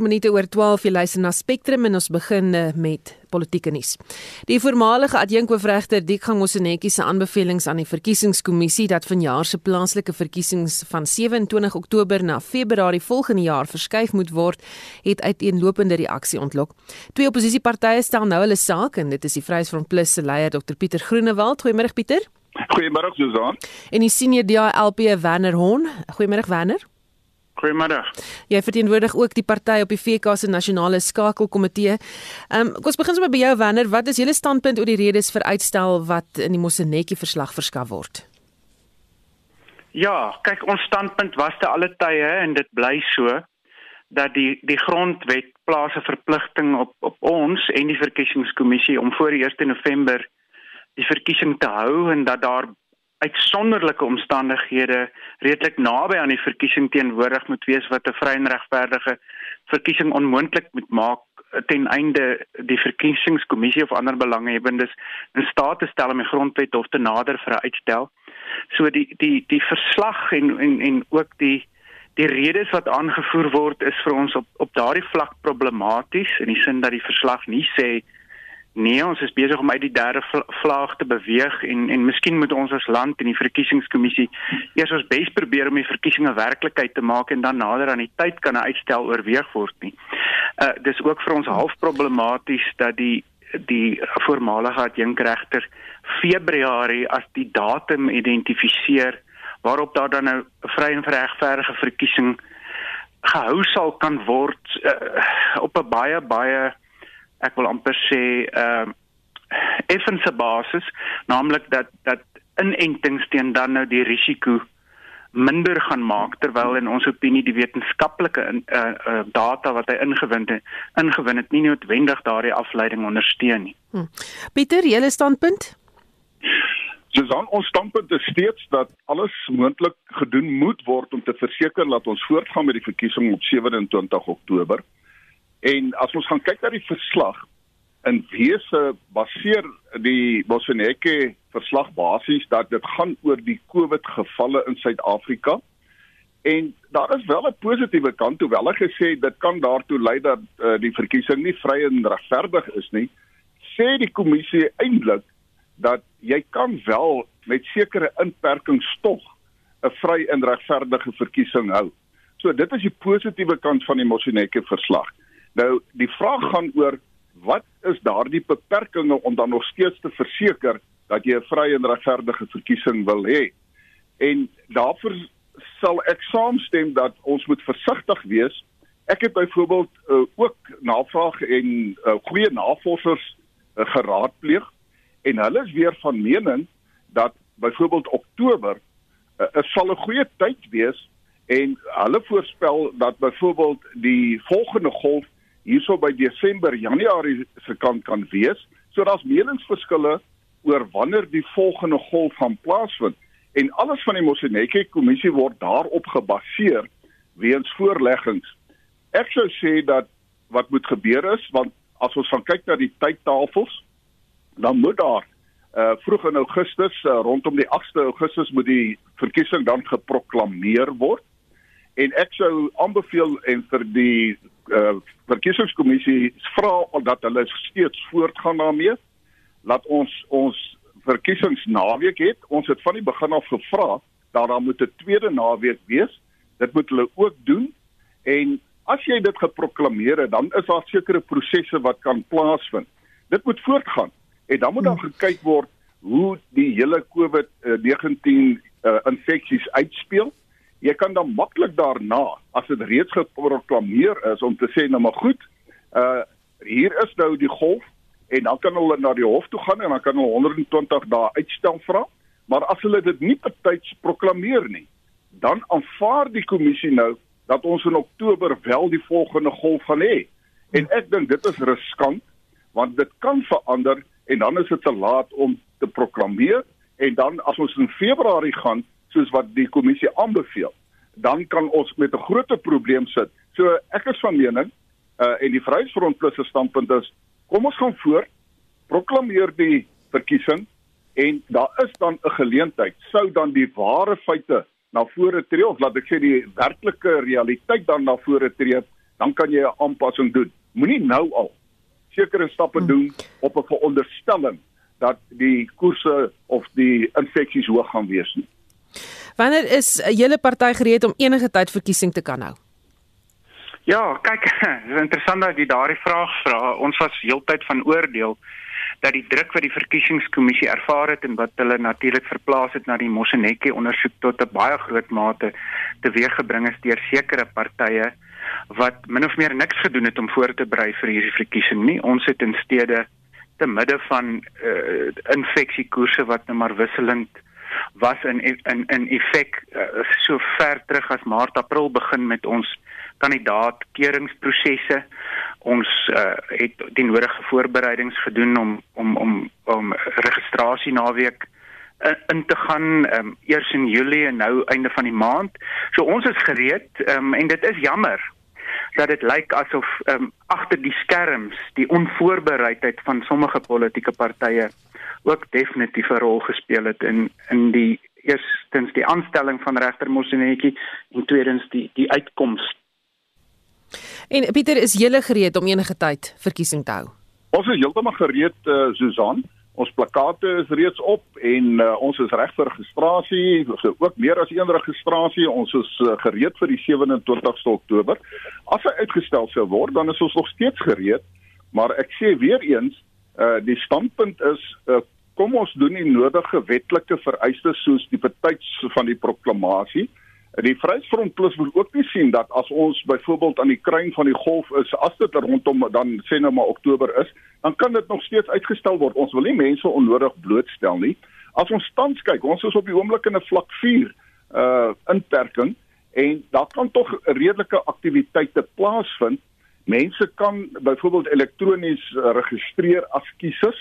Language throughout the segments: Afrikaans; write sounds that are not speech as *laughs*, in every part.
4 minute oor 12 jy luister na Spectrum en ons begin eh, met politieke nuus. Die voormalige adjunkhoofregter Dikgang Mosenetjie se aanbevelings aan die verkiesingskommissie dat vanjaar se plaaslike verkiesings van 27 Oktober na Februarie volgende jaar verskuif moet word, het uiteenlopende reaksie ontlok. Twee oppositiepartye stel nou hulle saak en dit is die Vryheidsfront Plus se leier Dr Pieter Groenewald. Goeiemôre Pieter. Goeiemôre Susan. En die senior DALP Werner Hon. Goeiemôre Werner. Goeiemiddag. Jy verteenwoordig ook die party op die VK se nasionale skakelkomitee. Ehm um, kom ons begin sommer by jou Wanner, wat is julle standpunt oor die redes vir uitstel wat in die Mosenetjie verslag verskaf word? Ja, kyk ons standpunt was te alle tye en dit bly so dat die die grondwet plaas 'n verpligting op op ons en die verkiesingskommissie om voor die 1 November die verkiesing te hou en dat daar uitsonderlike omstandighede redelik naby aan die verkiesing teenwoordig moet wees wat 'n vry en regverdige verkiesing onmoontlik moet maak ten einde die verkiesingskommissie of ander belanghebbendes in staat te stel om die grondwet hof te nader vir 'n uitstel. So die die die verslag en en en ook die die redes wat aangevoer word is vir ons op op daardie vlak problematies in die sin dat die verslag nie sê Nee, ons is besig om uit die derde vlaag te beweeg en en miskien moet ons as land en die verkiesingskommissie eers ons bes probeer om die verkiesings werklikheid te maak en dan nader aan die tyd kan 'n uitstel oorweeg word nie. Uh dis ook vir ons half problematies dat die die voormalige adjunkregter Februarie as die datum identifiseer waarop daar dan nou 'n vry en regverdige verkiesing gehou sal kan word uh, op 'n baie baie ek wil amper sê ehm uh, effense basis naamlik dat dat inentings teen dan nou die risiko minder gaan maak terwyl in ons opinie die wetenskaplike uh, uh, data wat hy ingewin het ingewin het nie noodwendig daardie afleiding ondersteun nie. Hm. Pieter, julle standpunt? Susan, ons standpunt is steeds dat alles moontlik gedoen moet word om te verseker dat ons voortgaan met die verkiesing op 27 Oktober. En as ons gaan kyk na die verslag in wese baseer die Boseneke verslag basies dat dit gaan oor die COVID gevalle in Suid-Afrika. En daar is wel 'n positiewe kant hoewel hy gesê dit kan daartoe lei dat uh, die verkiesing nie vry en regverdig is nie. Sê die kommissie eintlik dat jy kan wel met sekere inperkings tog 'n vry en regverdige verkiesing hou. So dit is die positiewe kant van die Moseneke verslag. Nou die vraag gaan oor wat is daardie beperkings om dan nog steeds te verseker dat jy 'n vrye en regverdige verkiesing wil hê. En daarvoor sal ek saamstem dat ons moet versigtig wees. Ek het byvoorbeeld uh, ook navraag en uh, goeie navorsers uh, geraadpleeg en hulle is weer van mening dat byvoorbeeld Oktober uh, sal 'n goeie tyd wees en hulle voorspel dat byvoorbeeld die volgende golf hierso by Desember, Januarie se kant kan wees. So daar's meningsverskille oor wanneer die volgende golf gaan plaasvind en alles van die Moseneke kommissie word daarop gebaseer weens voorleggings. Ek sou sê dat wat moet gebeur is want as ons van kyk na die tydtafels dan moet daar uh vroeg in Augustus uh, rondom die 8de Augustus moet die verkiesing dan geproklaameer word en ek sou aanbeveel en vir die uh, verkiesingskommissie vra dat hulle steeds voortgaan daarmee. Laat ons ons verkiesingsnaweek het. Ons het van die begin af gevra dat daar moet 'n tweede naweek wees. Dit moet hulle ook doen. En as jy dit geproklaameer het, dan is daar sekere prosesse wat kan plaasvind. Dit moet voortgaan. En dan moet daar hmm. gekyk word hoe die hele COVID-19 uh, infeksies uitspeel jy kan dan maklik daarna as dit reeds geproklaameer is om te sê nou maar goed uh hier is nou die golf en dan kan hulle na die hof toe gaan en dan kan hulle 120 dae uitstel vra. Maar as hulle dit nie betyds proklaameer nie dan aanvaar die kommissie nou dat ons in Oktober wel die volgende golf gaan hê. En ek dink dit is riskant want dit kan verander en dan is dit te laat om te proklaameer en dan as ons in Februarie gaan soos wat die kommissie aanbeveel, dan kan ons met 'n groot probleem sit. So ek is van mening uh en die Vryheidsfront Plus se standpunt is kom ons gaan voor proklameer die verkiesing en daar is dan 'n geleentheid sou dan die ware feite na vore tree of laat ek sê die werklike realiteit dan na vore tree dan kan jy 'n aanpassing doen. Moenie nou al sekere stappe hmm. doen op 'n veronderstelling dat die koerse of die infeksies hoog gaan wees nie. Wanneer is 'n hele party gereed om enige tyd verkiesing te kan hou? Ja, kyk, *laughs* dit is interessant dat jy daardie vraag vra. Ons was heeltyd van oordeel dat die druk wat die verkiesingskommissie ervaar het en wat hulle natuurlik verplaas het na die Mosenetjie ondersoek tot 'n baie groot mate teweeggebring is deur sekere partye wat min of meer niks gedoen het om voor te berei vir hierdie verkiesing nie. Ons het in steede te midde van uh, infeksiekoerse wat nou maar wisselend was in in in effek uh, so ver terug as Maart April begin met ons kandidaat keuringsprosesse. Ons uh, het die nodige voorbereidings gedoen om om om om registrasie naweek in, in te gaan um, eers in Julie en nou einde van die maand. So ons is gereed um, en dit is jammer dat dit lyk asof um, agter die skerms die onvoorbereidheid van sommige politieke partye ook definitief 'n rol gespeel het in in die eerstens die aanstelling van regter Mosenetjie en tweedens die die uitkoms En Pieter, is jy gereed om enige tyd verkiesing te hou? Ons is heeltemal gereed, uh, Susan. Ons plakate is reeds op en uh, ons is reg vir registrasie, so ook meer as een registrasie. Ons is uh, gereed vir die 27ste Oktober. As hy uitgestel sou word, dan is ons nog steeds gereed, maar ek sê weer eens, uh, die standpunt is uh, kom ons doen die nodige wetlike vereistes soos die betyds van die proklamasie. Die Vryheidsfront Plus wil ook nie sien dat as ons byvoorbeeld aan die kruin van die golf is, as dit rondom dan sê nou maar Oktober is, dan kan dit nog steeds uitgestel word. Ons wil nie mense onnodig blootstel nie. As ons tans kyk, ons is op die oomblik in 'n vlak 4 uh inperking en daar kan tog redelike aktiwiteite plaasvind. Mense kan byvoorbeeld elektronies registreer as kiesers.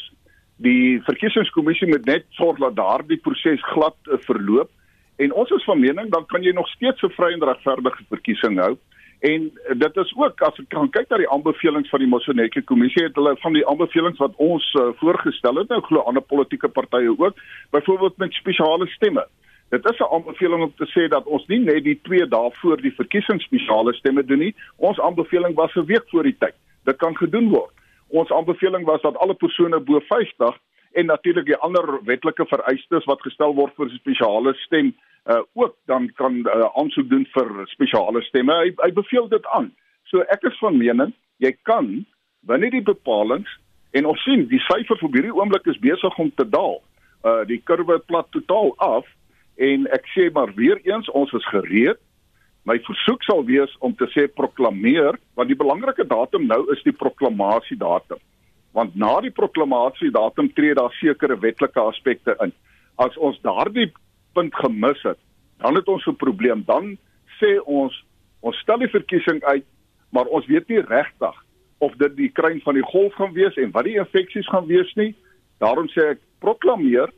Die verkiesingskommissie moet net sorg dat daardie proses glad uh, verloop. En ons is van mening dan kan jy nog steeds 'n vry en regverdige verkiesing hou. En dit is ook as ek kan kyk na die aanbevelings van die Mosonetjie kommissie het hulle van die aanbevelings wat ons uh, voorgestel het nou glo ander politieke partye ook byvoorbeeld met spesiale stemme. Dit is 'n aanbeveling om te sê dat ons nie net die 2 dae voor die verkiesing spesiale stemme doen nie. Ons aanbeveling was 'n week voor die tyd. Dit kan gedoen word. Ons aanbeveling was dat alle persone bo 50 en natuurlik die ander wetlike vereistes wat gestel word vir spesiale stem uh ook dan kan uh, aansoek doen vir spesiale stemme. Hy, hy beveel dit aan. So ek is van mening jy kan binne die bepalinge en ons sien die syfer vir hierdie oomblik is besig om te daal. Uh die kurwe plat totaal af en ek sê maar weer eens ons is gereed. My versoek sal wees om te sê proklameer want die belangrike datum nou is die proklamasie datum. Want na die proklamasie datum tree daar sekere wetlike aspekte in. As ons daardie punt gemis het, dan het ons 'n probleem. Dan sê ons ons stel die verkiesing uit, maar ons weet nie regtig of dit die kruin van die golf gaan wees en wat die infeksies gaan wees nie. Daarom sê ek proklameer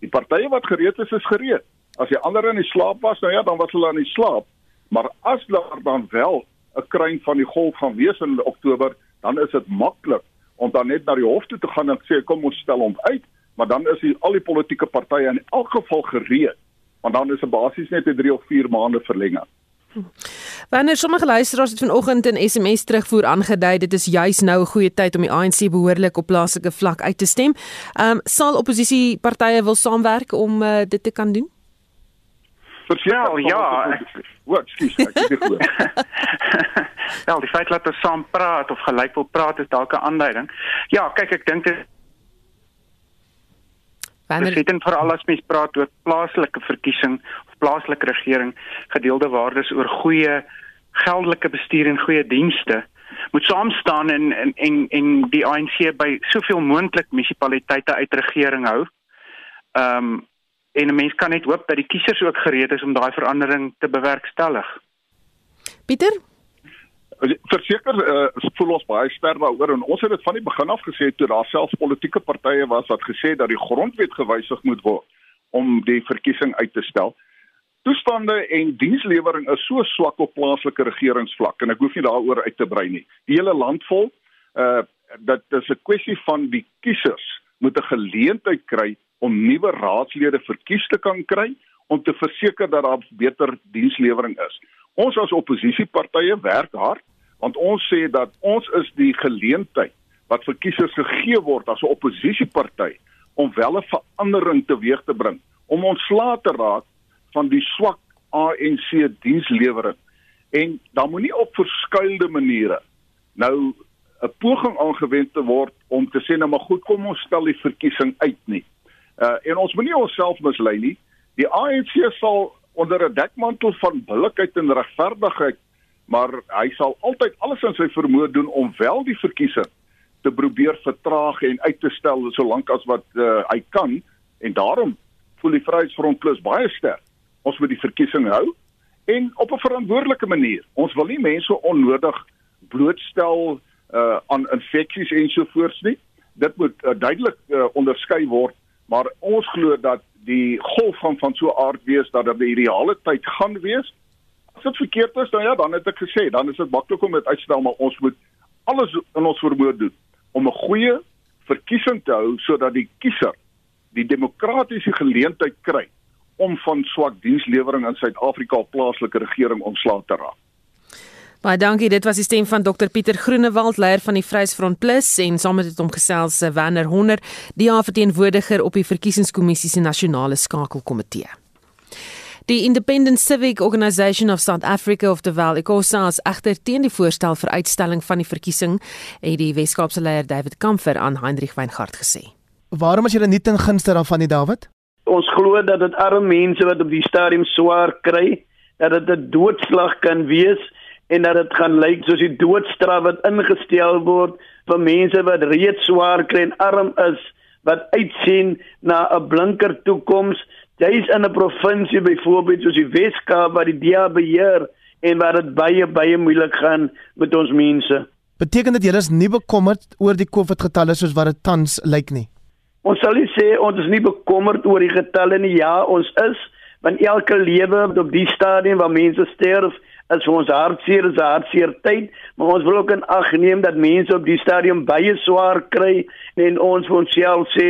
die partye wat gereed is is gereed. As die ander in die slaap was, nou ja, dan was hulle in die slaap. Maar as daar dan wel 'n kruin van die golf gaan wees in Oktober, dan is dit maklik om dan net na die hof toe te gaan en sê kom ons stel hom uit maar dan is die, al die politieke partye in elk geval gereed want dan is 'n basies net 'n 3 of 4 maande verlenging. Wanneer sommige luisteraars het vanoggend in SMS terugvoer aangedui dit is juis nou 'n goeie tyd om die ANC behoorlik op plaaslike vlak uit te stem. Ehm um, sal oppositiepartye wil saamwerk om uh, dit te kan doen? Verseker ja. Wat skies ek dit hoor. Ja, *laughs* die feit dat ons saam praat of gelyk wil praat is dalk 'n aanduiding. Ja, kyk ek dink dit Wanneer dit en veral as mens praat oor plaaslike verkiesing plaaslike regering, gedeelde waardes oor goeie geldelike bestuur en goeie dienste moet saam staan en en en en die ANC by soveel moontlik munisipaliteite uit regering hou. Ehm um, en 'n mens kan net hoop dat die kiesers ook gereed is om daai verandering te bewerkstellig. Pieter, verseker uh, voel ons baie sterk daaroor en ons het dit van die begin af gesê toe daar selfs politieke partye was wat gesê dat die grondwet gewysig moet word om die verkiesing uit te stel. Toestande en dienslewering is so swak op plaaslike regeringsvlak en ek hoef nie daaroor uit te brei nie. Die hele land vol uh dat dis 'n kwessie van die kiesers moet 'n geleentheid kry om nuwe raadslede verkies te kan kry om te verseker dat daar beter dienslewering is. Ons as oppositiepartye werk hard want ons sê dat ons is die geleentheid wat vir kiesers gegee word as 'n oppositieparty om wel 'n verandering teweeg te bring om ontslae te raak van die swak ANC dienslewering en dan moenie op verskuilde maniere nou 'n poging aangewend te word om te sê nou maar goed kom ons stel die verkiesing uit nie. Uh en ons moenie onsself mislei nie. Die ANC sal onder 'n dekmantel van billikheid en regverdigheid maar hy sal altyd alles in sy vermoë doen om wel die verkiesing te probeer vertraag en uit te stel solank as wat uh, hy kan en daarom voel die Vryheidsfront Plus baie sterk. Ons moet die verkiesing hou en op 'n verantwoordelike manier. Ons wil nie mense onnodig blootstel uh, aan infeksies ensovoorts nie. Dit moet uh, duidelik uh, onderskei word, maar ons glo dat die golf van van so aard wees dat dit die ideale tyd gaan wees As dit verkeerd is, dan ja, dan het ek gesê, dan is dit maklik om dit uitstel, maar ons moet alles in ons vermoë doen om 'n goeie verkiesing te hou sodat die kiezer die demokratiese geleentheid kry om van swak dienslewering in Suid-Afrika plaaslike regering ontslae te raak. Baie dankie. Dit was die stem van Dr Pieter Groenewald, leier van die Vryheidsfront Plus en saam met hom gesels eh, Werner Honder, die verteenwoordiger op die verkiesingskommissie se nasionale skakelkomitee. Die Independent Civic Organisation of South Africa of the Valley Coast agter teen die voorstel vir uitstelling van die verkiesing, het die Weskaapse leier David Kamfer aan Hendrik Weingart gesê. Waarom as jy nie ten gunste daarvan nie, David? Ons glo dat dit arme mense wat op die stadium swaar kry, dat dit 'n doodslag kan wees en dat dit gaan lyk soos die doodstraf wat ingestel word vir mense wat reeds swaar kry en arm is wat uitsien na 'n blinker toekoms Jy's in 'n provinsie byvoorbeeld soos die Weskaap waar die DA beheer en waar dit baie baie moeilik gaan met ons mense. Beteken dit julle is nie bekommerd oor die COVID getalle soos wat dit tans lyk nie? Ons sal nie sê ons is nie bekommerd oor die getalle nie. Ja, ons is, want elke lewe op die stadium waar mense sterf, is vir ons hartseer, is hartseer tyd, maar ons wil ook in ag neem dat mense op die stadium baie swaar kry en ons vir onsself sê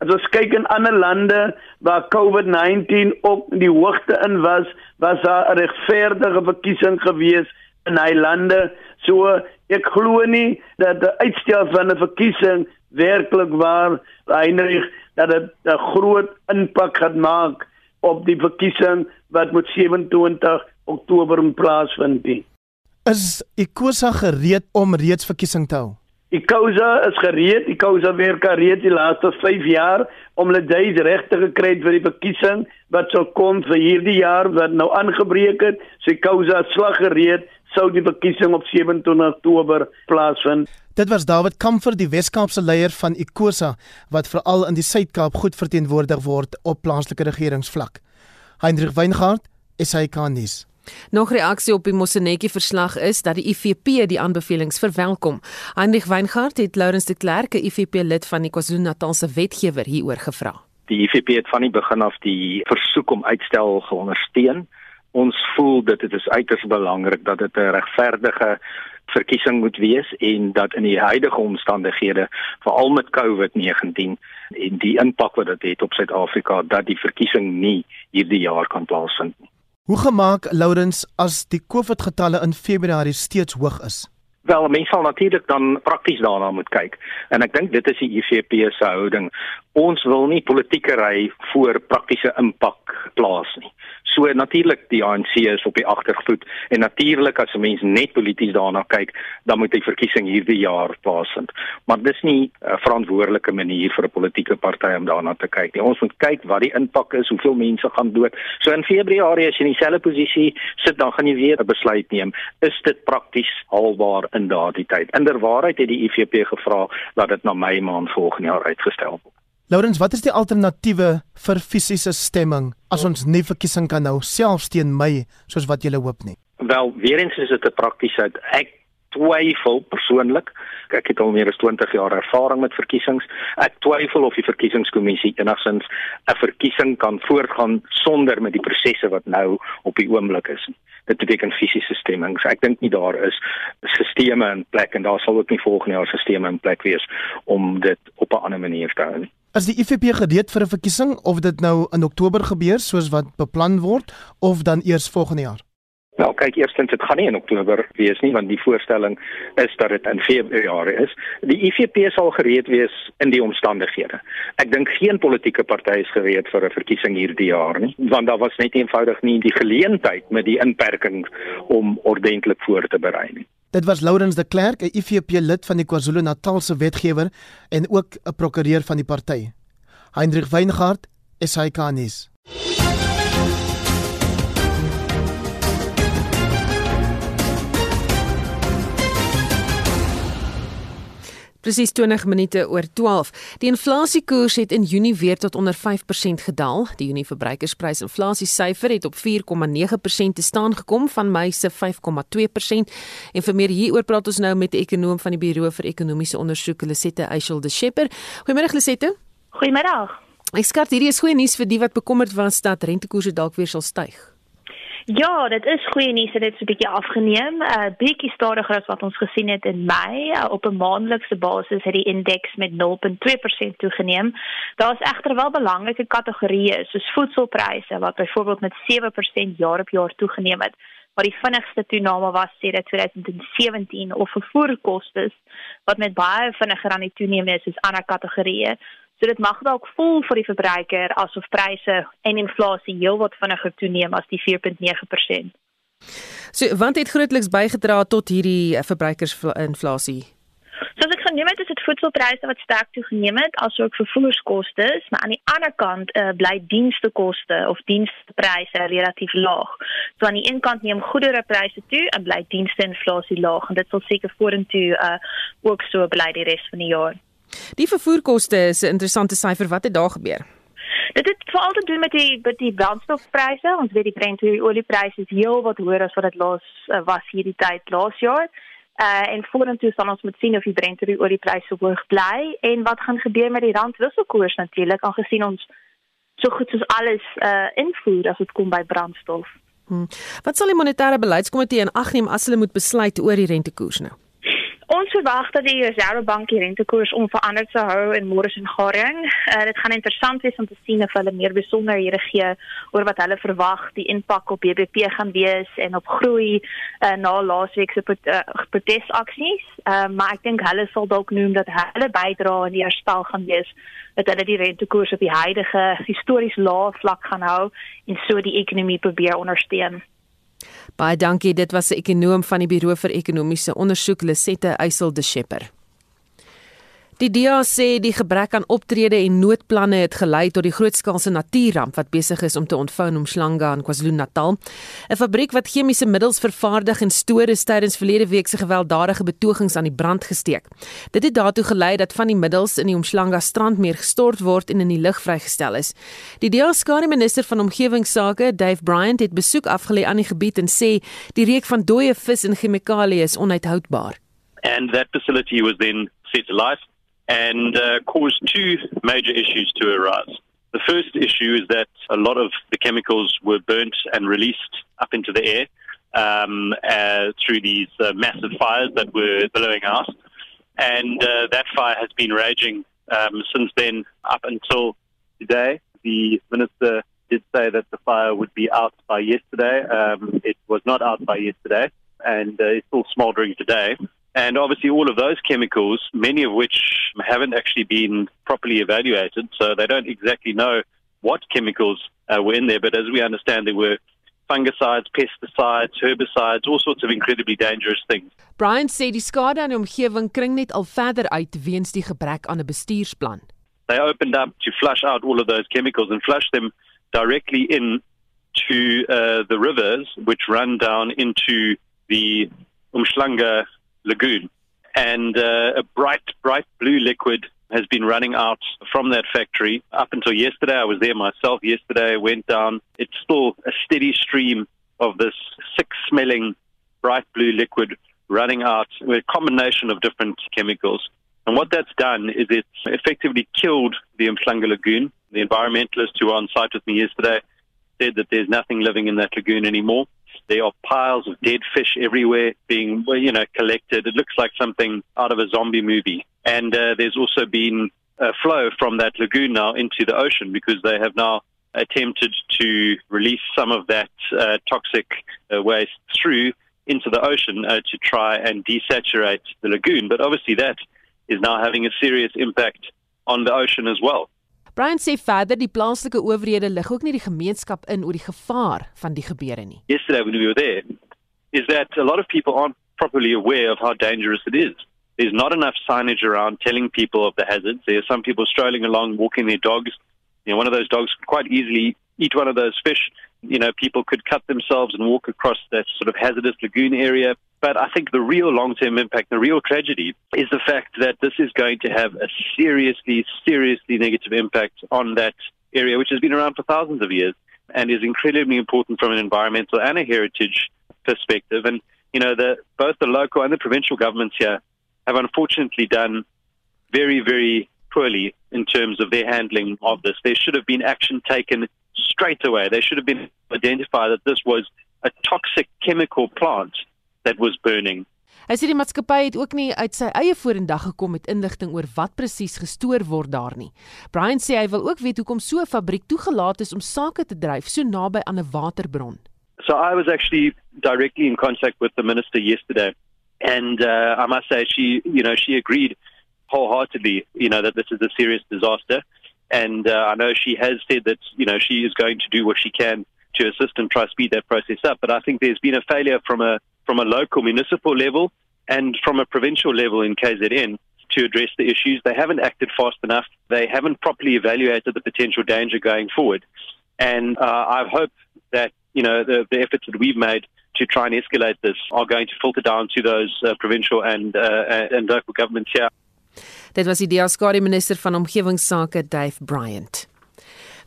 As ons kyk in ander lande waar COVID-19 op die hoogte in was, was daar 'n regverdige verkiesing gewees in hy lande. So ek glo nie dat die uitstel van 'n verkiesing werklik waar Heinrich dat dit 'n groot impak gaan maak op die verkiesing wat met 27 Oktober plaasvind. Is Ikosa gereed om reeds verkiesing te hou? Die Kousa is gereed, die Kousa werk al reeds die laaste 5 jaar om hulle duis regte gekry vir die verkiesing wat sou kom vir hierdie jaar wat nou aangebreek het. Sy Kousa slag gereed sou die verkiesing op 27 Oktober plaasvind. Dit was David Kamfer, die Wes-Kaapse leier van Ikosa wat veral in die Suid-Kaap goed verteenwoordig word op plaaslike regeringsvlak. Heinrich Weingart, SAK nuus. Nog reaksie op die Mosenetjie verslag is dat die IFP die aanbevelings verwelkom. Heinrich Weingart het Laurens de Klerk, 'n IFP lid van die KwaZulu-Natalse wetgewer hieroor gevra. Die IFP het van die begin af die versoek om uitstel geondersteun. Ons voel dit dit is uiters belangrik dat dit 'n regverdige verkiesing moet wees en dat in die huidige omstandighede veral met COVID-19 en die impak wat dit het op Suid-Afrika dat die verkiesing nie hierdie jaar kan plaasvind nie. Hoe gemaak Lourens as die COVID getalle in Februarie steeds hoog is? Wel, mense sal natuurlik dan prakties daarna moet kyk. En ek dink dit is die IFP se houding. Ons wil nie politieke ry voor praktiese impak plaas nie. So natuurlik die ANC is op die agtervoet en natuurlik as 'n mens net polities daarna kyk, dan moet die verkiesing hierdie jaar plaasvind. Maar dis nie 'n verantwoordelike manier vir 'n politieke party om daarna te kyk nie. Ons moet kyk wat die impak is, hoeveel mense gaan dood. So in Februarie as jy in dieselfde posisie sit, dan gaan jy weer 'n besluit neem. Is dit prakties haalbaar in daardie tyd? Inderwaarheid het die IFP gevra dat dit na Mei maand volgende jaar uitgestel word. Laurens, wat is die alternatiewe vir fisiese stemming as ons nie verkiesing kan hou selfs teen Mei soos wat jy hoop nie? Wel, weer eens is dit 'n praktiese uit. Ek twyfel persoonlik. Ek het al meer as 20 jaar ervaring met verkiesings. Ek twyfel of die verkiesingskommissie enigsins 'n verkiesing kan voortgaan sonder met die prosesse wat nou op die oomblik is. Dit beteken fisiese stemmings. Ek dink nie daar is stelsels in plek en daar sal ook nie volgende jaar stelsels in plek wees om dit op 'n ander manier te nie. As die IFP gereed vir 'n verkiesing of dit nou in Oktober gebeur soos wat beplan word of dan eers volgende jaar? Nou kyk eerstens dit gaan nie in Oktober wees nie want die voorstelling is dat dit in Februarie is. Die IFP sal gereed wees in die omstandighede. Ek dink geen politieke party is gereed vir 'n verkiesing hierdie jaar nie want daar was net eenvoudig nie die geleentheid met die inperking om ordentlik voor te berei nie. Dit was Lourens de Klerk, 'n IFP lid van die KwaZulu-Natalse wetgewer en ook 'n prokureur van die party. Hendrik Weingart, SAK-nuus. Presies 20 minute oor 12. Die inflasiekoers het in Junie weer tot onder 5% gedaal. Die Junie verbruikersprysinflasiesyfer het op 4,9% te staan gekom van Mei se 5,2%. En vir meer hieroor praat ons nou met 'n ekonom van die Buro vir Ekonomiese Ondersoek, Lisette Eichel de Schepper. Goeiemôre Lisette. Goeiemôre. Ek skat hierdie is goeie nuus vir die wat bekommerd was dat rentekoerse dalk weer sal styg. Ja, dit is goeie nuus dat dit so 'n bietjie afgeneem. 'n uh, Bietjie stadiger as wat ons gesien het in Mei. Uh, op 'n maandelikse basis het die indeks met 0.2% toegeneem. Daar's egter wel belangrike kategorieë soos voedselpryse wat byvoorbeeld met 7% jaar op jaar toegeneem het. Maar die vinnigste toename was sedert 2017 of vervoerkoste wat met baie vinniger aan die toeneem is as ander kategorieë. So dit mag dalk voel vir die verbruiker asof pryse en inflasie heelwat vinniger toeneem as die 4.9%. So want het grootliks bygedra tot hierdie eh, verbruikersinflasie. So as ek geneem het is dit voedselpryse wat sterk toegeneem het asook vervoerskoste, maar aan die ander kant uh, bly dienstekoste of dienspryse relatief laag. So aan die een kant neem goederepryse toe en bly diensteinflasie laag en dit sal seker vorentoe uh, ook so bly die res van die jaar. Die vervoerkoste is 'n interessante syfer. Wat het daar gebeur? Dit het veral te doen met die met die brandstofpryse. Ons weet die Brent oliepryse is heel wat hoër as wat dit laas uh, was hierdie tyd laas jaar. Uh en vorentoe sal ons moet sien of die Brent oliepryse hoog bly en wat gaan gebeur met die rand wisselkoers natuurlik aangesien ons so goed soos alles uh invoer as dit kom by brandstof. Hmm. Wat sal die monetêre beleidskomitee in ag neem as hulle moet besluit oor die rentekoers nou? Ons verwag dat die Reservebank die rentekoers onveranderd sou hou in Morris en Garing. Uh, dit gaan interessant wees om te sien of hulle meer besonderhede gee oor wat hulle verwag die impak op BBP gaan wees en op groei uh, na laasweek se uh, protesaksies. Uh, maar ek dink hulle sal dalk noem dat hulle bydra in die herstel gaan wees dat hulle die rentekoers op die huidige histories lae vlak gaan hou en so die ekonomie probeer ondersteun. Baie dankie. Dit was 'n ekonom van die Buro vir Ekonomiese Ondersoek, Lisette Eysel de Schepper. Die DA sê die gebrek aan optrede en noodplanne het gelei tot die grootskaalse natuurramp wat besig is om te ontvou in Umhlanga in KwaZulu-Natal. 'n Fabriek wat chemiese middels vervaardig en stoor is tydens verlede week se gewelddadige betogings aan die brand gesteek. Dit het daartoe gelei dat van die middels in die Umhlanga strandmeer gestort word en in die lug vrygestel is. Die DA skare minister van omgewingsake, Dave Bryant, het besoek afgelê aan die gebied en sê die reuk van dooie vis en chemikalieë is onuithoudbaar. And that facility was then set alight and uh, caused two major issues to arise. The first issue is that a lot of the chemicals were burnt and released up into the air um, uh, through these uh, massive fires that were blowing out. And uh, that fire has been raging um, since then up until today. The minister did say that the fire would be out by yesterday. Um, it was not out by yesterday, and uh, it's still smouldering today. And obviously, all of those chemicals, many of which haven't actually been properly evaluated, so they don't exactly know what chemicals uh, were in there. But as we understand, there were fungicides, pesticides, herbicides, all sorts of incredibly dangerous things. Brian sê die skade aan die omgewing kring net al verder uit weens die gebrek aan 'n bestuursplan. They opened up to flush out all of those chemicals and flush them directly in to uh, the rivers which run down into the Umhlanga lagoon. And uh, a bright, bright blue liquid has been running out from that factory up until yesterday. I was there myself yesterday, went down. It's still a steady stream of this sick smelling bright blue liquid running out with a combination of different chemicals. And what that's done is it's effectively killed the Mflanga lagoon. The environmentalists who were on site with me yesterday said that there's nothing living in that lagoon anymore. There are piles of dead fish everywhere being, you know, collected. It looks like something out of a zombie movie. And uh, there's also been a flow from that lagoon now into the ocean because they have now attempted to release some of that uh, toxic uh, waste through into the ocean uh, to try and desaturate the lagoon. But obviously, that is now having a serious impact on the ocean as well. Brian sê verder die plaaslike owerhede lig ook nie die gemeenskap in oor die gevaar van die gebeure nie. Yesterday when we were there is that a lot of people aren't properly aware of how dangerous it is. There's not enough signage around telling people of the hazards. There are some people strolling along walking their dogs. You know, one of those dogs could quite easily eat one of those fish. You know, people could cut themselves and walk across that sort of hazardous lagoon area. But I think the real long term impact, the real tragedy, is the fact that this is going to have a seriously, seriously negative impact on that area, which has been around for thousands of years and is incredibly important from an environmental and a heritage perspective. And, you know, the, both the local and the provincial governments here have unfortunately done very, very poorly in terms of their handling of this. There should have been action taken straight away. They should have been identified that this was a toxic chemical plant that was burning. Hy sê die maatskappy het ook nie uit sy eie vorendag gekom met inligting oor wat presies gestoor word daar nie. Brian sê hy wil ook weet hoekom so 'n fabriek toegelaat is om sake te dryf so naby aan 'n waterbron. So I was actually directly in contact with the minister yesterday and uh, I must say she you know she agreed wholeheartedly you know that this is a serious disaster and uh, I know she has said that you know she is going to do what she can to assist and try to speed that process up but I think there's been a failure from a from a local municipal level and from a provincial level in KZN to address the issues they haven't acted fast enough they haven't properly evaluated the potential danger going forward and uh, I hope that you know the, the efforts that we've made to try and escalate this are going to filter down to those uh, provincial and uh, and local governments here. Dit was die Diaskari minister van omgewingsake Dave Bryant.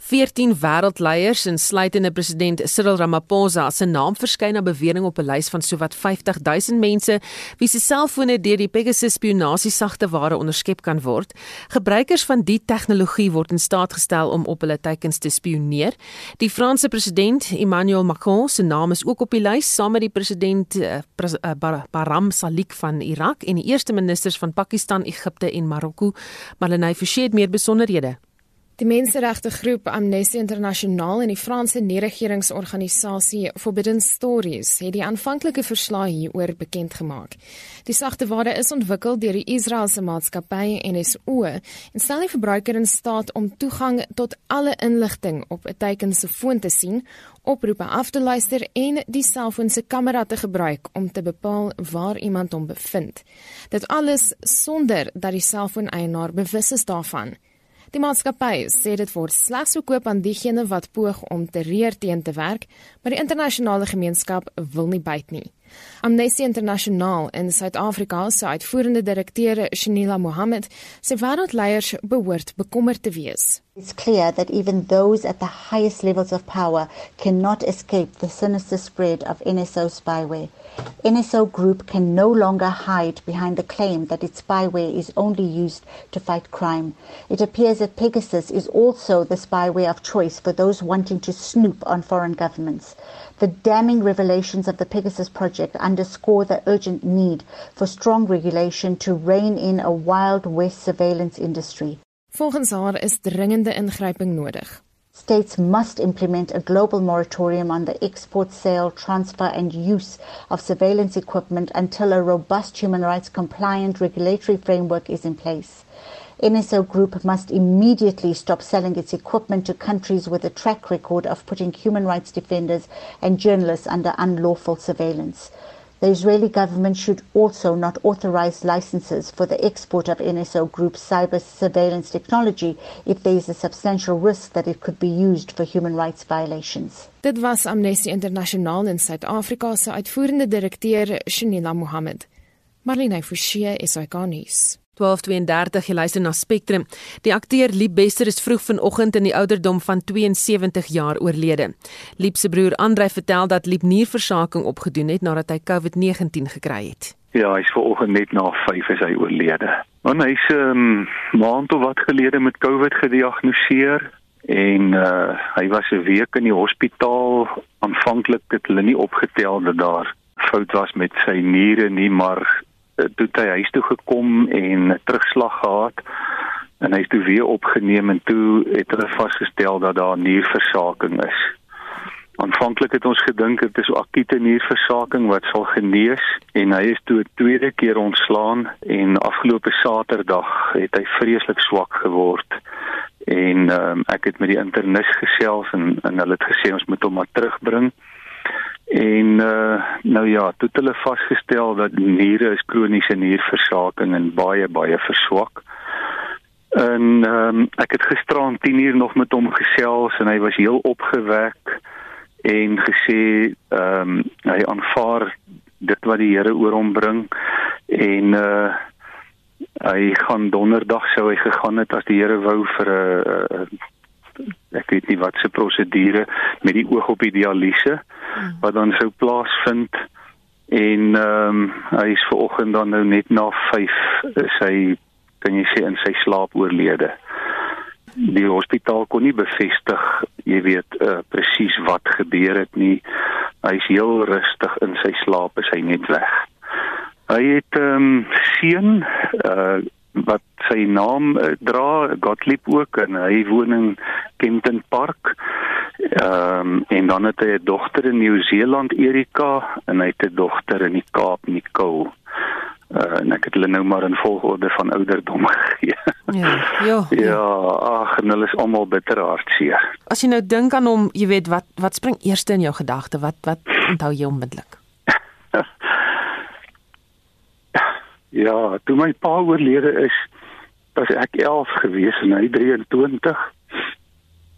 14 wêreldleiers insluitende president Cyril Ramaphosa se naam verskyn op 'n bewering op 'n lys van sowat 50000 mense wie se selfone deur die Pegasus spionasiesagte ware onderskep kan word. Gebruikers van die tegnologie word in staat gestel om op hulle teikens te spioneer. Die Franse president Emmanuel Macron se naam is ook op die lys saam met die president uh, pres, uh, Baram Salik van Irak en die eerste ministers van Pakistan, Egipte en Marokko. Marlenae Forsie het meer besonderhede. Die menseregte groep Amnesty Internasionaal en die Franse nie-regeringsorganisasie Forbidden Stories het die aanvanklike verslag hieroor bekend gemaak. Die sagte ware is ontwikkel deur die Israeliese maatskappy NSO en stel die verbruiker in staat om toegang tot alle inligting op 'n teiken se foon te sien, oproepe af te luister en die selfoon se kamera te gebruik om te bepaal waar iemand hom bevind. Dit alles sonder dat die selfoon-eienaar bewus is daarvan. Die maatskappy sê dit word slegs verkoop aan diegene wat poog om te reër teen te werk, maar die internasionale gemeenskap wil nie byt nie. Amnesty International in Suid-Afrika se uitvoerende direkteur, Shanila Mohammed, sê wêreldleiers behoort bekommerd te wees. It's clear that even those at the highest levels of power cannot escape the sinister spread of NSO spyware. NSO Group can no longer hide behind the claim that its spyware is only used to fight crime. It appears that Pegasus is also the spyware of choice for those wanting to snoop on foreign governments. The damning revelations of the Pegasus project underscore the urgent need for strong regulation to rein in a Wild West surveillance industry. Volgens haar is dringende ingryping nodig. States must implement a global moratorium on the export, sale, transfer, and use of surveillance equipment until a robust human rights compliant regulatory framework is in place. NSO Group must immediately stop selling its equipment to countries with a track record of putting human rights defenders and journalists under unlawful surveillance. The Israeli government should also not authorize licenses for the export of NSO Group's cyber surveillance technology if there is a substantial risk that it could be used for human rights violations. Dit was Amnesty Internasionaal in Suid-Afrika se uitvoerende direkteur, Shanila Mohammed. Marlene Forsie is ikonies. 12:32 jy luister na Spectrum. Die akteur Liep Bester is vroeg vanoggend in die ouderdom van 72 jaar oorlede. Liep se broer Andrei vertel dat Liep nierversaking opgedoen het nadat hy COVID-19 gekry het. Ja, hy's vanoggend net na 5 is hy oorlede. Want hy's 'n um, maand of wat gelede met COVID gediagnoseer en uh, hy was 'n week in die hospitaal. Aanvanklik het hulle nie opgetel dat daar fout was met sy niere nie, maar toe hy huis toe gekom en terugslag gehad en hy is toe weer opgeneem en toe het hulle vasgestel dat daar nierversaking is. Aanvanklik het ons gedink dit is akute nierversaking wat sal genees en hy is toe 'n tweede keer ontslaan en afgelope Saterdag het hy vreeslik swak geword. En um, ek het met die internis gesels en en hulle het gesê ons moet hom maar terugbring. En uh, nou ja, toe het hulle vasgestel dat niere is kroniese nierversaking en baie baie verswak. En um, ek het gisteraan 10uur nog met hom gesels en hy was heel opgewek en gesê ehm um, hy aanvaar dit wat die Here oor hom bring en uh hy gaan donderdag sou hy gegaan het as die Here wou vir 'n uh, uh, ek weet nie wat se prosedure met die oog op die dialyse hmm. Wat dan sou plaasvind en ehm um, hy is vanoggend dan nou net na 5 is hy kan jy sê in sy slaap oorlede die hospitaal kon nie bevestig, jy weet, uh, presies wat gebeur het nie. Hy is heel rustig in sy slaap, is hy net weg. Hy het ehm um, seun uh wat sy naam uh, dra, Gottlieb ook en hy woon in Kempton Park. Ehm um, en dan het hy 'n dogter in Nieu-Seeland, Erika, en hy het 'n dogter in die Kaap, Nicole uh, en ek het hulle nou maar in volgorde van ouderdom *laughs* gegee. Ja, ja. Ja, ag, en hulle is almal bitter hartseer. As jy nou dink aan hom, jy weet wat wat spring eers in jou gedagte? Wat wat onthou jy onmiddellik? *laughs* ja, toe my pa oorlede is, was ek 11 gewees en hy 23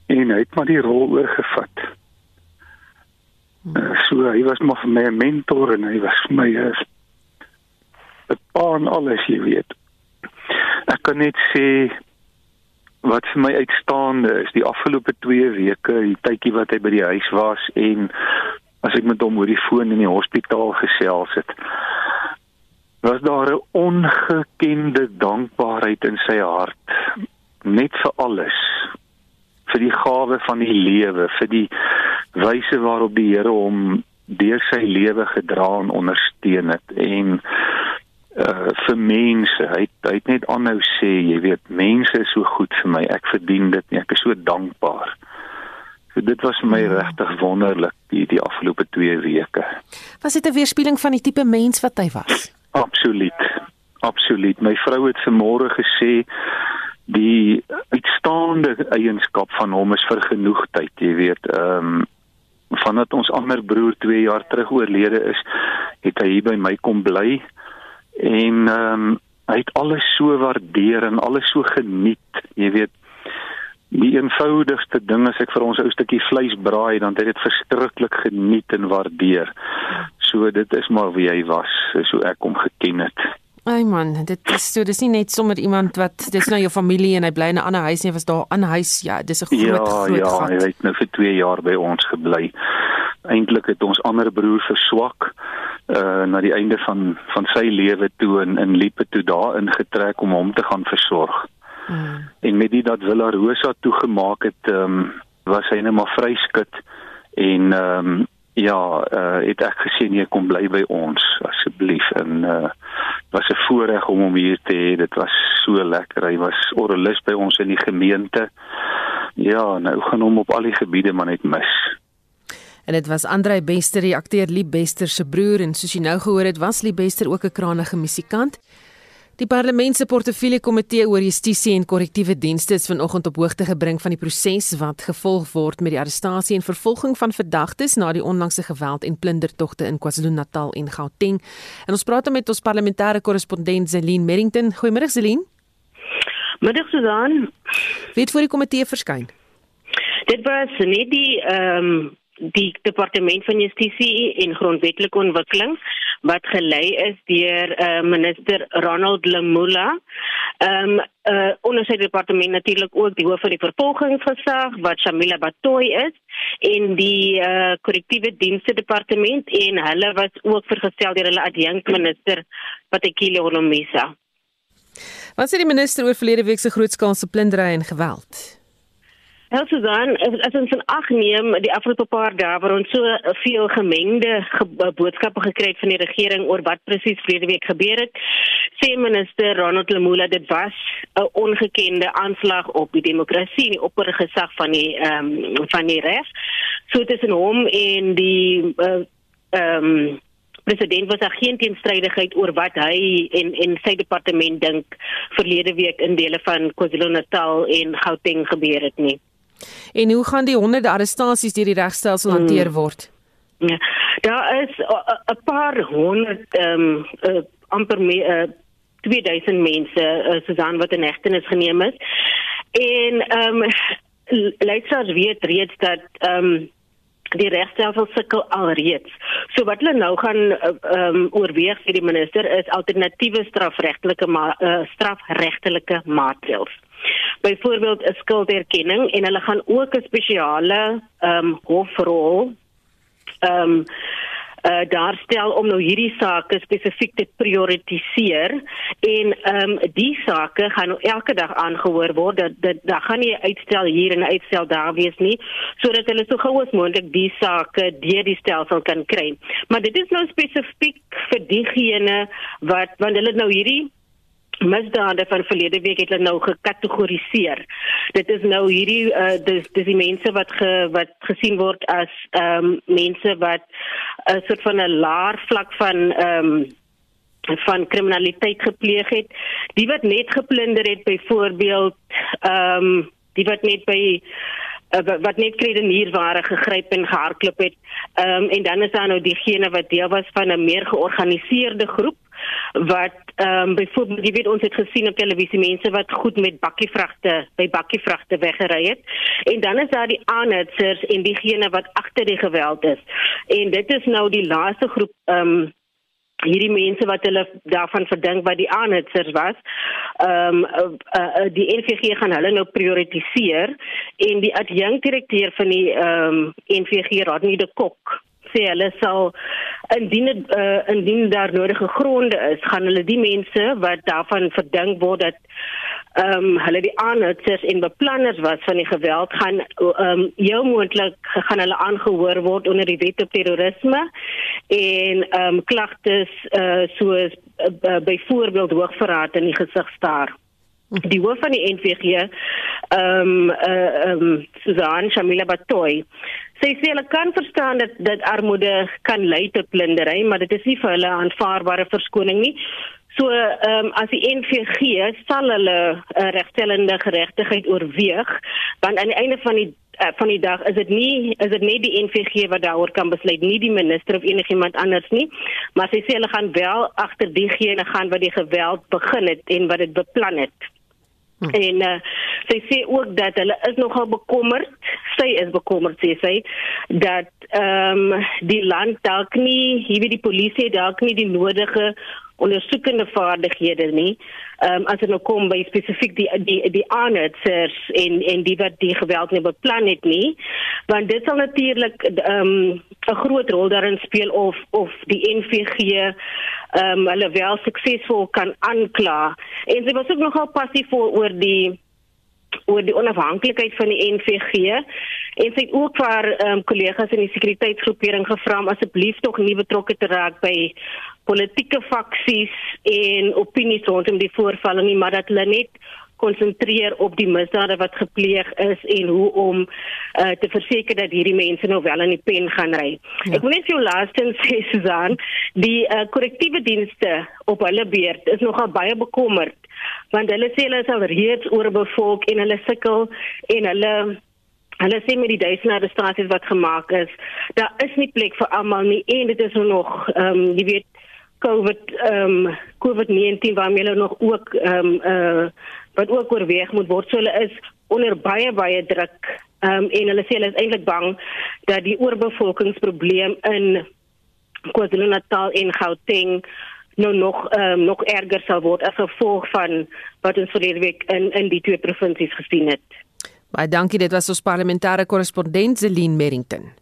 en hy het maar die rol oorgevat. Uh, so hy was maar vir my 'n mentor en hy was vir my 'n bepaal alles, jy weet. Ek kan net sê wat vir my uitstaande is die afgelope 2 weke, die tydjie wat hy by die huis was en as ek met hom oor die foon in die hospitaal gesels het. Was daar 'n ongekende dankbaarheid in sy hart net vir alles vir die gawe van die lewe, vir die wyse waarop die Here hom deur sy lewe gedra en ondersteun het en uh vir mense. Hy hy het net aanhou sê, jy weet, mense is so goed vir my. Ek verdien dit nie. Ek is so dankbaar. So dit was vir my hmm. regtig wonderlik die die afgelope 2 weke. Was dit 'n weerspieëling van die tipe mens wat hy was? Absoluut. Absoluut. My vrou het vanmôre gesê die uitstaande eienskap van hom is vergenoegdheid, jy weet. Ehm um, vandat ons ander broer 2 jaar terug oorlede is, het hy by my kom bly en ehm um, hy het alles so waardeer en alles so geniet jy weet. Die eenvoudigste ding as ek vir ons ou stukkie vleis braai dan het dit verskriklik geniet en waardeer. So dit is maar wie hy was so ek hom geken het Ai man, dit is so dis nie net sommer iemand wat dis nou jou familie en hy bly in 'n ander huis nie, was daar 'n huis. Ja, dis 'n groot ja, groot ja, gat. Ja, hy het nou vir 2 jaar by ons gebly. Eintlik het ons ander broer verswak uh na die einde van van sy lewe toe in in Liepe toe daar ingetrek om hom te gaan versorg. Mm. En met dit dat Villa Rosa toegemaak het, ehm um, was hy net maar vryskut en ehm um, ja, uh het ek gesê nee, kom bly by ons asseblief en uh was 'n voorreg om hom hier te hê. Dit was so lekker. Hy was oralis by ons in die gemeente. Ja, nou gaan hom op al die gebiede maar net mis. En dit was Andrei Bester, die akteur Lie Bester se broer en soos jy nou gehoor het, was Lie Bester ook 'n krangige musikant. Die Parlement se portefeulje komitee oor justisie en korrektiewe dienste is vanoggend op hoogte gebring van die proses wat gevolg word met die arrestasie en vervolging van verdagtes na die onlangse geweld en plundertogte in KwaZulu-Natal en Gauteng. En ons praat met ons parlementêre korrespondent Zelin Merrington. Goeiemôre Zelin. Middag Susan. Wie het voor die komitee verskyn? Dit was net die ehm um die departement van justisie en grondwetlike ontwikkeling wat gelei is deur uh, minister Ronald Lemula. Ehm um, uh, onder sy departement natuurlik ook die hoof van die vervolgingsgesag wat Shamila Batoy is en die uh, korrektiewe dienste departement en hulle was ook vergestel deur hulle adjunkt minister Patekile Olomisa. Wat sê die minister oor verlede week se grootskaalse plundering en geweld? Nou Susan, as ons in ag neem die afgelope paar dae waar ons so veel gemengde ge boodskappe gekry het van die regering oor wat presies vrede week gebeur het, sê minister Ronald Lemula dit was 'n ongekende aanslag op die demokrasie en die oppergesag van die ehm um, van die reg. So tussen hom en die eh, ehm uh, um, president was daar geen teenstrydigheid oor wat hy en en sy departement dink verlede week in dele van KwaZulu-Natal en Gauteng gebeur het nie. En hoe gaan die honderde arrestasies deur die regstelsel hmm. hanteer word? Ja. Daar is 'n paar honderd ehm um, uh, amper meer uh, 2000 mense uh, Susan wat in hegtenis geneem is. En ehm um, leitsers weet reeds dat ehm um, die regstelsel sukkel alreeds. So wat hulle nou gaan ehm um, oorweeg vir die minister is alternatiewe strafregtelike ma uh, strafregtelike maatreëls byvoorbeeld 'n skulderkenning en hulle gaan ook 'n spesiale ehm um, hofrol ehm um, uh, daar stel om nou hierdie sake spesifiek te prioritiseer. En ehm um, die sake gaan nou elke dag aangehoor word. Dat dat daar gaan nie uitstel hier en uitstel daar wees nie sodat hulle so gou as moontlik die sake deur die stelsel kan kry. Maar dit is nou spesifiek vir diegene wat want hulle nou hierdie misdade van verlede week het hulle nou gekategoriseer. Dit is nou hierdie uh dis dis die mense wat ge, wat gesien word as ehm um, mense wat 'n soort van 'n laer vlak van ehm um, van kriminaliteit gepleeg het. Die wat net geplunder het byvoorbeeld ehm um, die wat net by uh, wat net kredenierware gegryp en gehardloop het. Ehm um, en dan is daar nou diegene wat deel was van 'n meer georganiseerde groep wat ehm um, byvoorbeeld jy weet ons het gesien op televisie mense wat goed met bakkievragte by bakkievragte weggery het en dan is daar die aanhitsers en diegene wat agter die geweld is en dit is nou die laaste groep ehm um, hierdie mense wat hulle daarvan verdink wat die aanhitsers was ehm um, uh, uh, die NVG gaan hulle nou prioritiseer en die adjunkdirekteur van die ehm um, NVG Rodney de Kok sê hulle sal indien het, uh, indien daar nodige gronde is, gaan hulle die mense wat daarvan verdink word dat ehm um, hulle die aanhitsers en beplanners was van die geweld gaan ehm um, heel moontlik gaan hulle aangehoor word onder die wet op terrorisme en ehm um, klagtes uh, soos uh, byvoorbeeld hoogverraad in die gesig staar die hoof van die NVG ehm um, ehm um, Susan Shamila Batoy Sy sê hulle kan verstaan dat dit armoede kan lei tot plundering, maar dit is nie vir hulle aanvaarbare verskoning nie. So ehm um, as die NVG sal hulle uh, regstellende geregtigheid oorweeg, want aan die einde van die uh, van die dag is dit nie is dit net die NVG wat daaroor kan besluit, nie die minister of enigiemand anders nie. Maar sy sê hulle gaan wel agter diegene gaan wat die geweld begin het en wat dit beplan het. Hm. En uh, sy sê ook dat hulle is nogal bekommerd. Sy is bekommerd sê sy dat ehm um, die land dalk nie, hier wie die polisie dalk nie die nodige ondersoekende vaardighede nie. Ehm um, as dit nou kom by spesifiek die die die aanhitsers en en die wat die geweld nie beplan het nie, want dit sal natuurlik ehm um, 'n groot rol daarin speel of of die NVG ehm um, hulle wel suksesvol kan aankla. En sy was ook nogal passief oor die oor die onafhanklikheid van die NVG en sy het ook vir ehm um, kollegas in die sekuriteitsgroepering gevra om asseblief tog nie betrokke te raak by politieke faksies en opinies rondom die voorvalle nie, maar dat hulle net konsentreer op die misdade wat gepleeg is en hoe om uh, te verseker dat hierdie mense nou wel in die pen gaan ry. Ja. Ek wil net vir jou laastens *laughs* sê Susan, die uh, korrektiewe dienste op hulle beurt is nogal baie bekommerd want hulle sê hulle is al reeds oorbevolk en hulle sukkel en hulle hulle sê met die duisende arrestasies wat gemaak is, daar is nie plek vir almal nie en dit is nog ehm um, jy weet COVID ehm um, COVID-19 waarmee hulle nog ook ehm um, uh wat ook oorweeg moet word. So hulle is onder baie baie druk. Ehm um, en hulle sê hulle is eintlik bang dat die oorbevolkingsprobleem in KwaZulu-Natal en Gauteng nou nog ehm um, nog erger sal word as gevolg van wat ons verlede week in in die twee provinsies gesien het. Baie dankie, dit was ons parlementêre korrespondent Celine Merrington.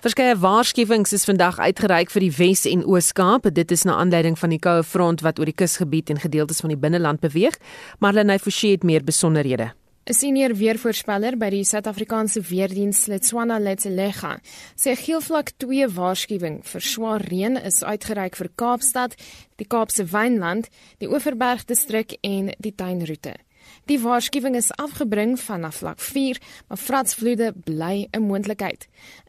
Verskeie waarskuwings is vandag uitgereik vir die Wes en Oos-Kaap. Dit is na aanleiding van die koue front wat oor die kusgebied en gedeeltes van die binneland beweeg. Marlene Forsie het meer besonderhede. 'n Senior weervoorspeller by die Suid-Afrikaanse Weerdiens, Letswana Letselega, sê geelvlak 2 waarskuwing vir swaar reën is uitgereik vir Kaapstad, die Kaapse Wynland, die Oeverberg distrik en die tuinroete. Die waarskuwing is afgebring vanaf vlak 4, maar fratsvloede bly 'n moontlikheid.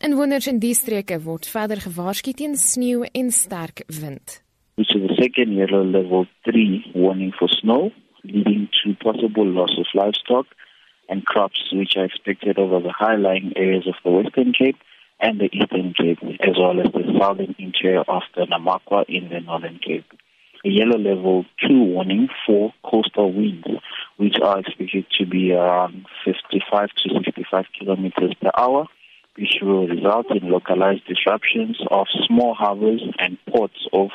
Inwoners in die streke word verder gewaarsku teen sneeu en sterk wind. Which is the second yellow level 3 warning for snow, leading to possible loss of livestock and crops which are expected over the high-lying areas of the Western Cape and the Eastern Cape, as well as the southern interior of the Namakwa in the Northern Cape. A yellow level 2 warning for coastal winds which are expected to be around 55 to 65 kilometers per hour, which will result in localized disruptions of small harbors and ports of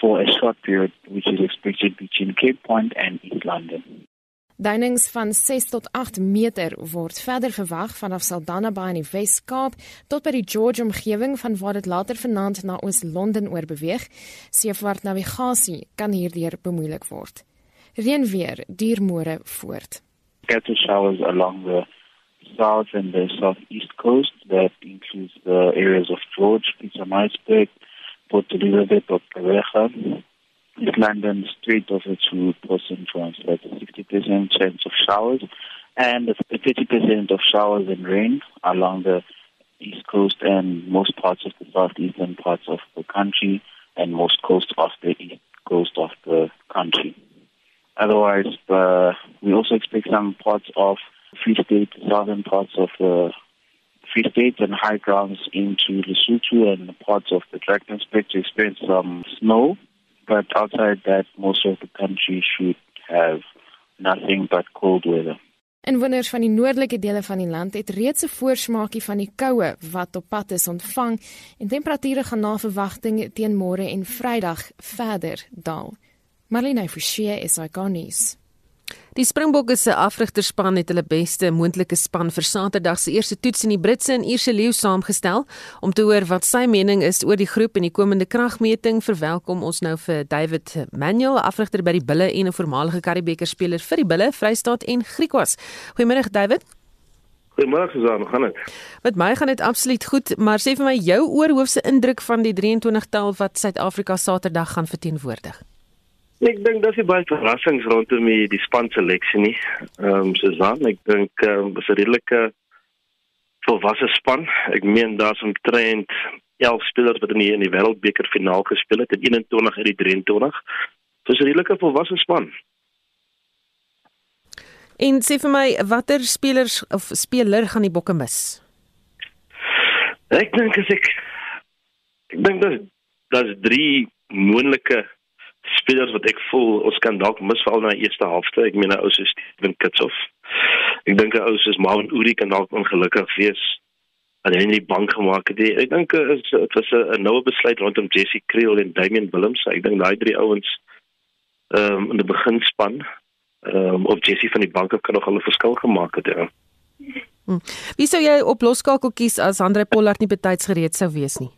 for a short period, which is expected between Cape Point and East London. Duinings van 6 tot 8 meter word verder verwag vanaf Saldanha Bay in die Wes-Kaap tot by die George omgewing van waar dit later vanaand na Oos-London oorbeweeg. Seevaart navigasie kan hierdeur bemoeilik word. Reënweer duur môre voort. Scattered showers along the south and the southeast coast that includes the areas of George, Pietermaritzburg, Port Elizabeth, Opereja, East London, Strait of the Two, Port St. John's, a 60% chance of showers, and a 30% of showers and rain along the east coast and most parts of the southeastern parts of the country and most coast of the east coast of the country. Otherwise, uh, we also expect some parts of Free State, southern parts of the Free State and high grounds into Lesotho and parts of the Drakensberg to experience some snow. But outside that, most of the country should have nothing but cold weather. Inwoners van die noordelike dele van die land het reeds 'n voorsmaakie van die koue wat op pad is ontvang en temperature gaan na verwagting teen môre en Vrydag verder daal. Marlene Forsie is ikonies. Die Springbokke se afrigterspan het hulle beste moontlike span vir Saterdag se eerste toets in die Britse en Ierse leeu saamgestel om te hoor wat sy mening is oor die groep en die komende kragmeting. Verwelkom ons nou vir David Manuel, afrigter by die Bulle en 'n voormalige Karibeker speler vir die Bulle, Vrystaat en Griekwas. Goeiemôre David. Goeiemôre Susan, hoe gaan dit? Met my gaan dit absoluut goed, maar sê vir my jou oorhoofse indruk van die 23-tal wat Suid-Afrika Saterdag gaan verteenwoordig. Ek dink daar's baie verrassings rondom die, die span seleksie nie. Ehm um, Susan, ek dink ehm um, is 'n redelike volwasse span. Ek meen daar's omtrent 11 spelers wat in die, in die Wêreldbeker finaal gespeel het en 21 uit die 23. Dis 'n redelike volwasse span. En sê vir my watter spelers of speler gaan die bokke mis? Ek dink as ek ek dink daar's daar's drie moontlike spelers wat ek voel ons kan dalk mis veral na die eerste helfte. Ek meen 'n ou soos Steven Kitshoff. Ek dink 'n ou soos Marvin Uri kan dalk ongelukkig wees dat hy nie bank gemaak het nie. Ek dink dit was 'n noue besluit rondom Jesse Kriel en Damian Willems. Ek dink daai drie ouens ehm um, in die beginspan ehm um, of Jesse van die bank af kan nog 'n verskil gemaak het. Ja. Hm. Wie sou jy op loskakel kies as Andre Pollard nie betyds gereed sou wees nie?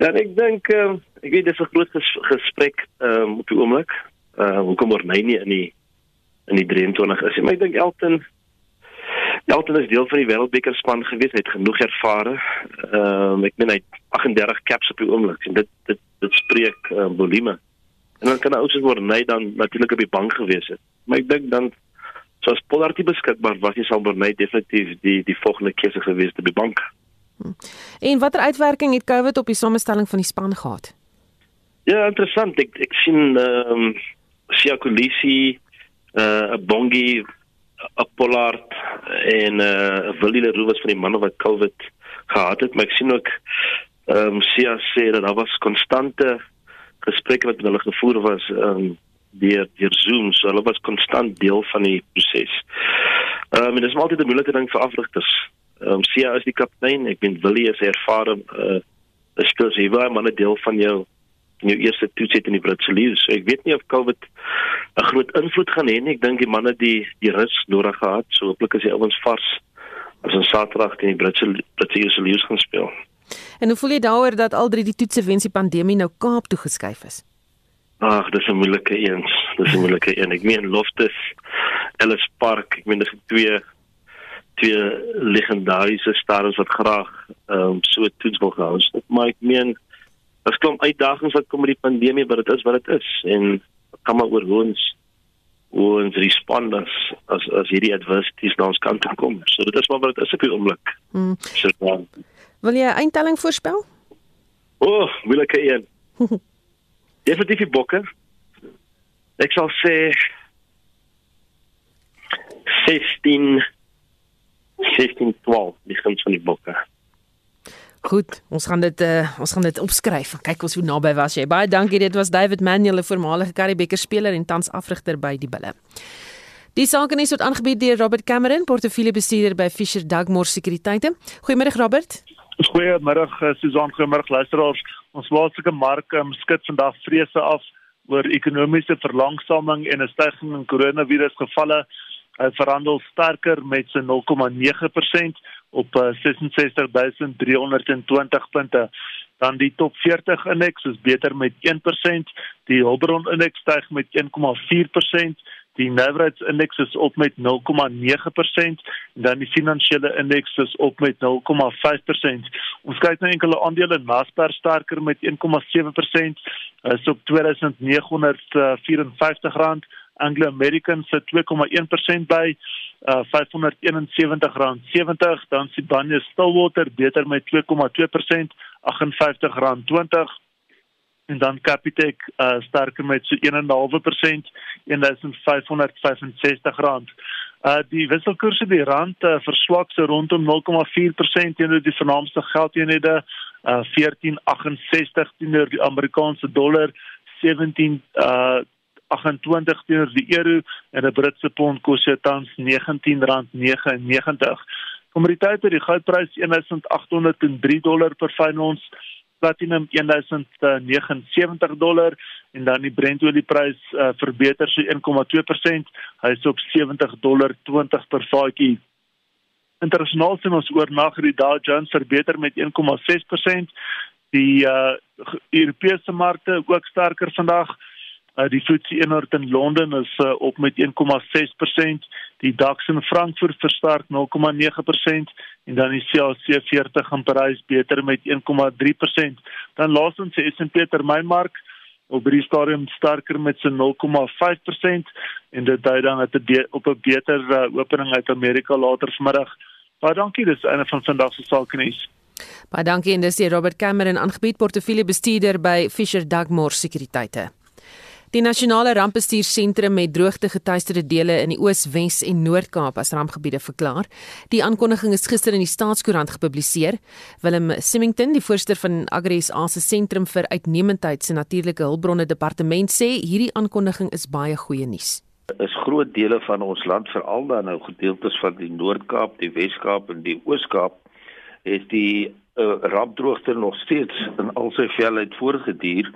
Ja, ek dink uh, ek weet dis 'n groot ges gesprek um, op die oomblik. Uh hoekom oor my nie in die in die 23 is nie, maar ek dink Elton Elton is deel van die wêreldbeker span gewees, hy het genoeg ervare. Ehm um, ek meen hy het 38 caps op die oomblik en dit dit dit spreek uh, volume. En dan kan hy ook soos hy dan natuurlik op die bank gewees het. Maar ek dink dan soos Pollard beskikbaar was, hy sal Bornay definitief die die volgende keuse gewees te by bank. En watter uitwerking het COVID op die samestelling van die span gehad? Ja, interessant. Ek ek sien ehm um, Sia Kolisi, eh uh, Bongi, Apollard en eh uh, Willie was van die manne wat COVID gehad het, maar ek sien ook ehm um, Sia sê dat daar was konstante gesprekke wat hulle gevoer was ehm um, deur deur Zoom, so hulle was konstant deel van die proses. Ehm um, en dit is altyd 'n moeilike ding vir afrigters Ehm um, Sia is die kaptein. Ek weet Willie is ervare uh spelers hy was maar 'n deel van jou jou eerste toets het in die Britse leeu. So ek weet nie of COVID 'n groot invloed gaan hê nie. Ek dink die manne die die rus nodig gehad. So hooplik is die ouens vars as ons Saterdag teen die Britse Britse leeu gaan speel. En hoe voel jy daaroor dat al drie die toetse weens die pandemie nou Kaap toe geskuif is? Ag, dis 'n moeilike een. Dis 'n moeilike een. Ek meen Loftus Ellis Park. Ek meen dis twee twee legendariese stars wat graag ehm um, so toets wil gehou het. Maar ek meen daar's klomp uitdagings wat kom met die pandemie, maar dit is wat dit is en kan maar oor hoe ons hoe ons respond as as, as hierdie adversities na ons kant toe kom. So dit is maar wat dit is op die oomblik. Hmm. So dan. Wil jy 'n eindtelling voorspel? O, oh, moeilike een. *laughs* Definitief die bokke. Ek sal sê 16 16 12 die guns van die bokke. Goed, ons gaan dit uh, ons gaan dit opskryf. Kyk ons hoe naby was jy. Baie dankie. Dit was David Manuel, 'n voormalige Karibeker speler en tans afrigter by die Bulle. Die sake is tot aangebied deur Robert Cameron, portefeuljebestuurder by Fisher Dugmore Sekuriteite. Goeiemôre Robert. Goeiemôre Susan, goeiemôre luisteraars. Ons plaaslike mark um, skud vandag vrese af oor ekonomiese verlangsaming en 'n stygings in koronavirusgevalle. Hy verhandel sterker met sy 0,9% op 66320 punte. Dan die top 40 indeks is beter met 1%, die Hulbron indeks styg met 1,4%, die Navrats indeks is op met 0,9% en dan die finansiële indeks is op met 0,5%. Ons kyk na enkele aandele, Naspers sterker met 1,7%, is op R2954 Anglo American se 2,1% by uh R571.70 dan Sibanye Stillwater beter met 2,2% R58.20 en dan Capitec uh sterker met so 1.5% R1565. Uh die wisselkoerse die rand uh, verswak so rondom 0,4% teenoor die vernaamste geldeenhede uh 14.68 teenoor die Amerikaanse dollar 17 uh 28 teenoor die euro en 'n Britse pond kos dit tans R19.99. Kommoditeite, die goudprys 1803 dollar per fyn ons, platinum 1079 dollar en dan die Brent olieprys uh, verbeter so 1,2%. Hy is op 70 dollar 20 per vatjie. Internasionaal sien ons oornag die Dow Jones verbeter met 1,6%. Die uh, Europese markte ook sterker vandag. Uh, die FTSE 100 in Londen is uh, op met 1,6%, die DAX in Frankfurt versterk 0,9% en dan die CAC 40 in Parys beter met 1,3%. Dan laasens die S&P termynmark op die stadium sterker met so 0,5% en dit dui dan dat dit op 'n beter uh, opening uit Amerika later vanmiddag. Baie dankie, dis een van vandag se sake nuus. Baie dankie en dis die Robert Cameron aangebied portefeuljebestuurder by Fisher Dugmore Sekuriteite. Die nasionale rampbestuursentrum met droogte getuisterde dele in die Oos, Wes en Noord-Kaap as rampgebiede verklaar. Die aankondiging is gister in die Staatskoerant gepubliseer. Willem Symington, die voorsteur van Agris Asse Sentrum vir Uitnemendheid se Natuurlike Hulpbronne Departement sê hierdie aankondiging is baie goeie nuus. Is groot dele van ons land, veral dan nou gedeeltes van die Noord-Kaap, die Wes-Kaap en die Oos-Kaap, is die uh, rampdroogte nog steeds in al sy velheid voorgeduur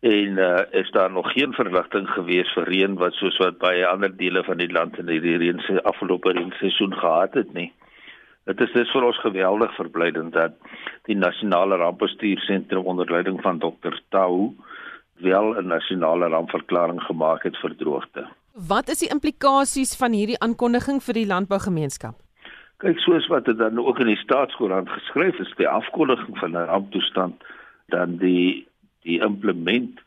en uh, is daar nog geen verligting gewees vir reën wat soos wat baie ander dele van die land in hierdie reën se afgelope reenseisoen gehad het nie. Dit is dis vir ons geweldig verblydend dat die nasionale rampbestuursentrum onder leiding van Dr. Tau wel 'n nasionale rampverklaring gemaak het vir droogte. Wat is die implikasies van hierdie aankondiging vir die landbougemeenskap? Kyk, soos wat dit dan ook in die staatskoerant geskryf is, die afkondiging van 'n ramptoestand dan die die implement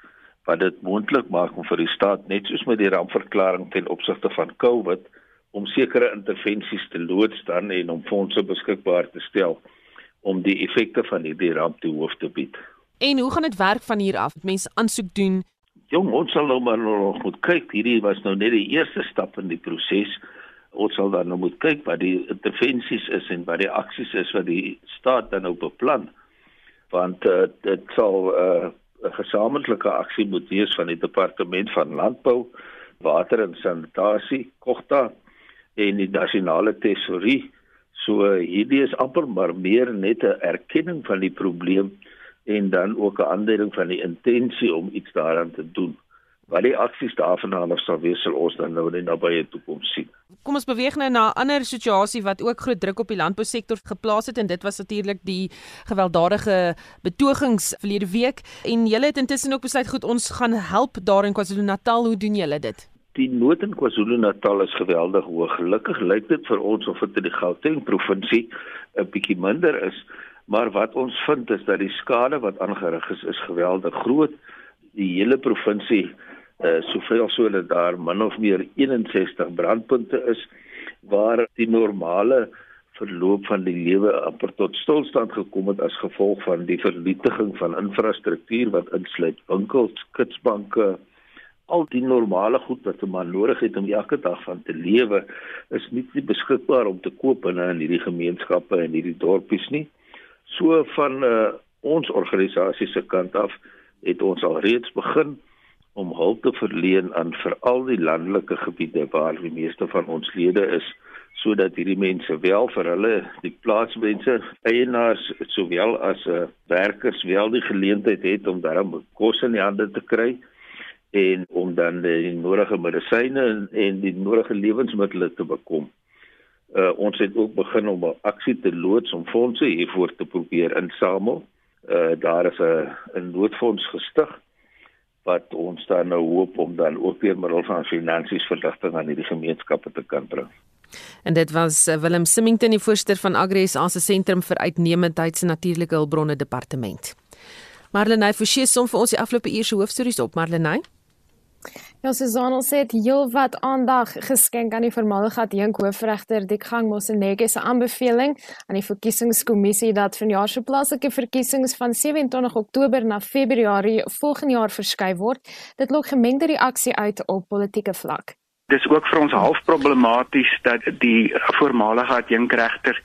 wat dit moontlik maak om vir die staat net soos met die rampverklaring ten opsigte van COVID om sekere intervensies te loods dan en om fondse beskikbaar te stel om die effekte van hierdie ramp te hoof te bied. En hoe gaan dit werk van hier af? Mense aansoek doen. Jong, ons sal nou maar nog moet kyk. Hierdie was nou net die eerste stap in die proses. Ons sal dan nou moet kyk wat die intervensies is en wat die aksies is wat die staat dan nou beplan. Want uh, dit sal uh, 'n gesamentlike aksie moet wees van die departement van landbou, water en sanitasie, Kogta en die nasionale tesorie. So hierdie is amper maar meer net 'n erkenning van die probleem en dan ook 'n aanduiding van die intensie om iets daaraan te doen wat die aksies daarvan af sal wees sal ons dan nou in die nabye toekoms sien. Kom ons beweeg nou na 'n ander situasie wat ook groot druk op die landbousektor geplaas het en dit was natuurlik die gewelddadige betogings verlede week en julle het intussen ook besluit goed ons gaan help daar in KwaZulu-Natal hoe doen julle dit? Die nood in KwaZulu-Natal is geweldig hoog. Gelukkig lyk dit vir ons of dit in die Gauteng provinsie 'n bietjie minder is, maar wat ons vind is dat die skade wat aangerig is, is geweldig groot. Die hele provinsie uh soveel so dat daar min of meer 61 brandpunte is waar die normale verloop van die lewe amper tot stilstand gekom het as gevolg van die vernietiging van infrastruktuur wat insluit winkels, kitsbanke, al die normale goed wat 'n man nodig het om elke dag van te lewe is nie beskikbaar om te koop in hierdie gemeenskappe en hierdie dorpies nie. So van uh, ons organisasie se kant af het ons al reeds begin om hulp te verleen aan veral die landelike gebiede waar die meeste van ons lede is sodat hierdie mense wel vir hulle die plaatsmense eienaars sowel as uh, werkers wel die geleentheid het om daarom kos in die hande te kry en om dan die nodige medisyne en, en die nodige lewensmiddels te bekom. Uh ons het ook begin om 'n aksie te loods om fondse hiervoor te probeer insamel. Uh daar is 'n 'n noodfonds gestig wat ons dan nou hoop om dan ook weer middel van finansies verligting aan hierdie gemeenskappe te kan bring. En dit was uh, Willem Simington, die voorsteur van Agres as 'n sentrum vir uitnemendheid se natuurlike hulpbronne departement. Marlenae Forsie som vir ons die afgelope uur se hoofstories op Marlenae. Ja, Susanna sê dit heelwat aandag geskenk aan die voormalige adjunk hoofregter Dikgang Moseneke se aanbeveling aan die verkiesingskommissie dat vanjaar se plaaslike verkiesings van 27 Oktober na Februarie volgende jaar verskuif word. Dit lok gemengde reaksie uit op politieke vlak. Dis ook vir ons half problematies dat die voormalige adjunkregter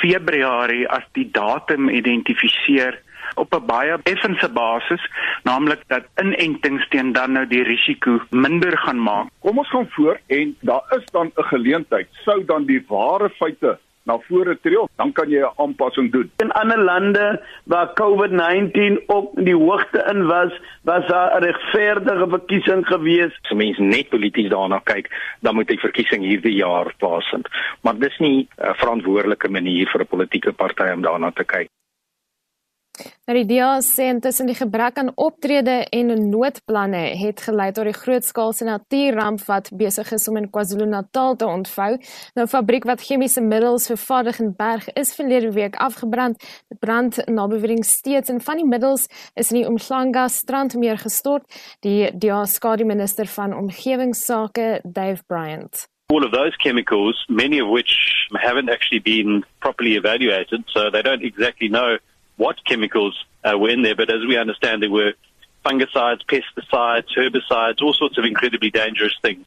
Februarie as die datum identifiseer op 'n baie effense basis, naamlik dat inentings teen dan nou die risiko minder gaan maak. Kom ons gaan voor en daar is dan 'n geleentheid sou dan die ware feite na vore tree, dan kan jy 'n aanpassing doen. In ander lande waar COVID-19 ook die hoogte in was, was daar 'n regverdige verkiesing gewees. As mense net polities daarna kyk, dan moet die verkiesing hierdie jaar plaasvind. Maar dis nie 'n verantwoordelike manier vir 'n politieke party om daarna te kyk. Nou die DA sê intussen die gebrek aan optrede en noodplanne het gelei tot die grootskaalse natuurramp wat besig is om in KwaZulu-Natal te ontvou. Nou 'n fabriek wat chemiese middels vervaardig in Berg is verlede week afgebrand. Die brand nabewering steeds en van die middels is in die Umhlanga strandmeer gestort. Die DA skadu minister van omgewingsake, Dave Bryant. All of those chemicals, many of which haven't actually been properly evaluated, so they don't exactly know what chemicals uh, were in there, but as we understand, there were fungicides, pesticides, herbicides, all sorts of incredibly dangerous things.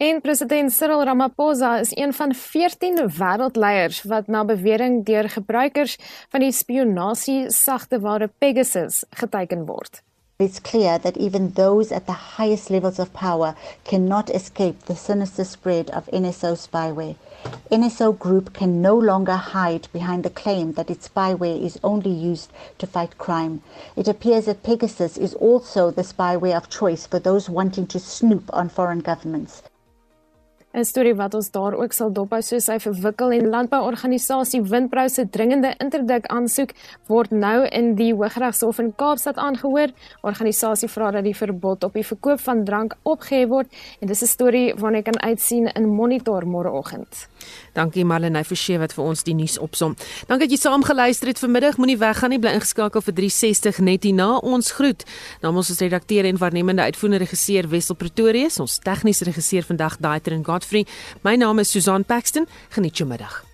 En president Cyril Ramaphosa is een van 14 wêreldleiers wat na bewering deur gebruikers van die spionasie sagteware Pegasus geteken word. It's clear that even those at the highest levels of power cannot escape the sinister spread of NSO spyware. NSO Group can no longer hide behind the claim that its spyware is only used to fight crime. It appears that Pegasus is also the spyware of choice for those wanting to snoop on foreign governments. 'n storie wat ons daar ook sal dophou soos hy verwikkel en landbouorganisasie Windbrou se dringende interdik aansoek word nou in die Hooggeregshof in Kaapstad aangehoor. Organisasie vra dat die verbod op die verkoop van drank opgehef word en dis 'n storie waarna jy kan uitsien in Monitor môreoggend. Dankie Marlene Forsie wat vir ons die nuus opsom. Dankie dat jy saam geluister het vanmiddag. Moenie weggaan nie, bly ingeskakel vir 360 net hierna. Ons groet. Namens ons redakteur en waarnemende uitvoerende regisseur Wessel Pretorius, ons tegniese regisseur vandag Daiter en Godfrey. My naam is Susan Paxton. Geniet jou middag.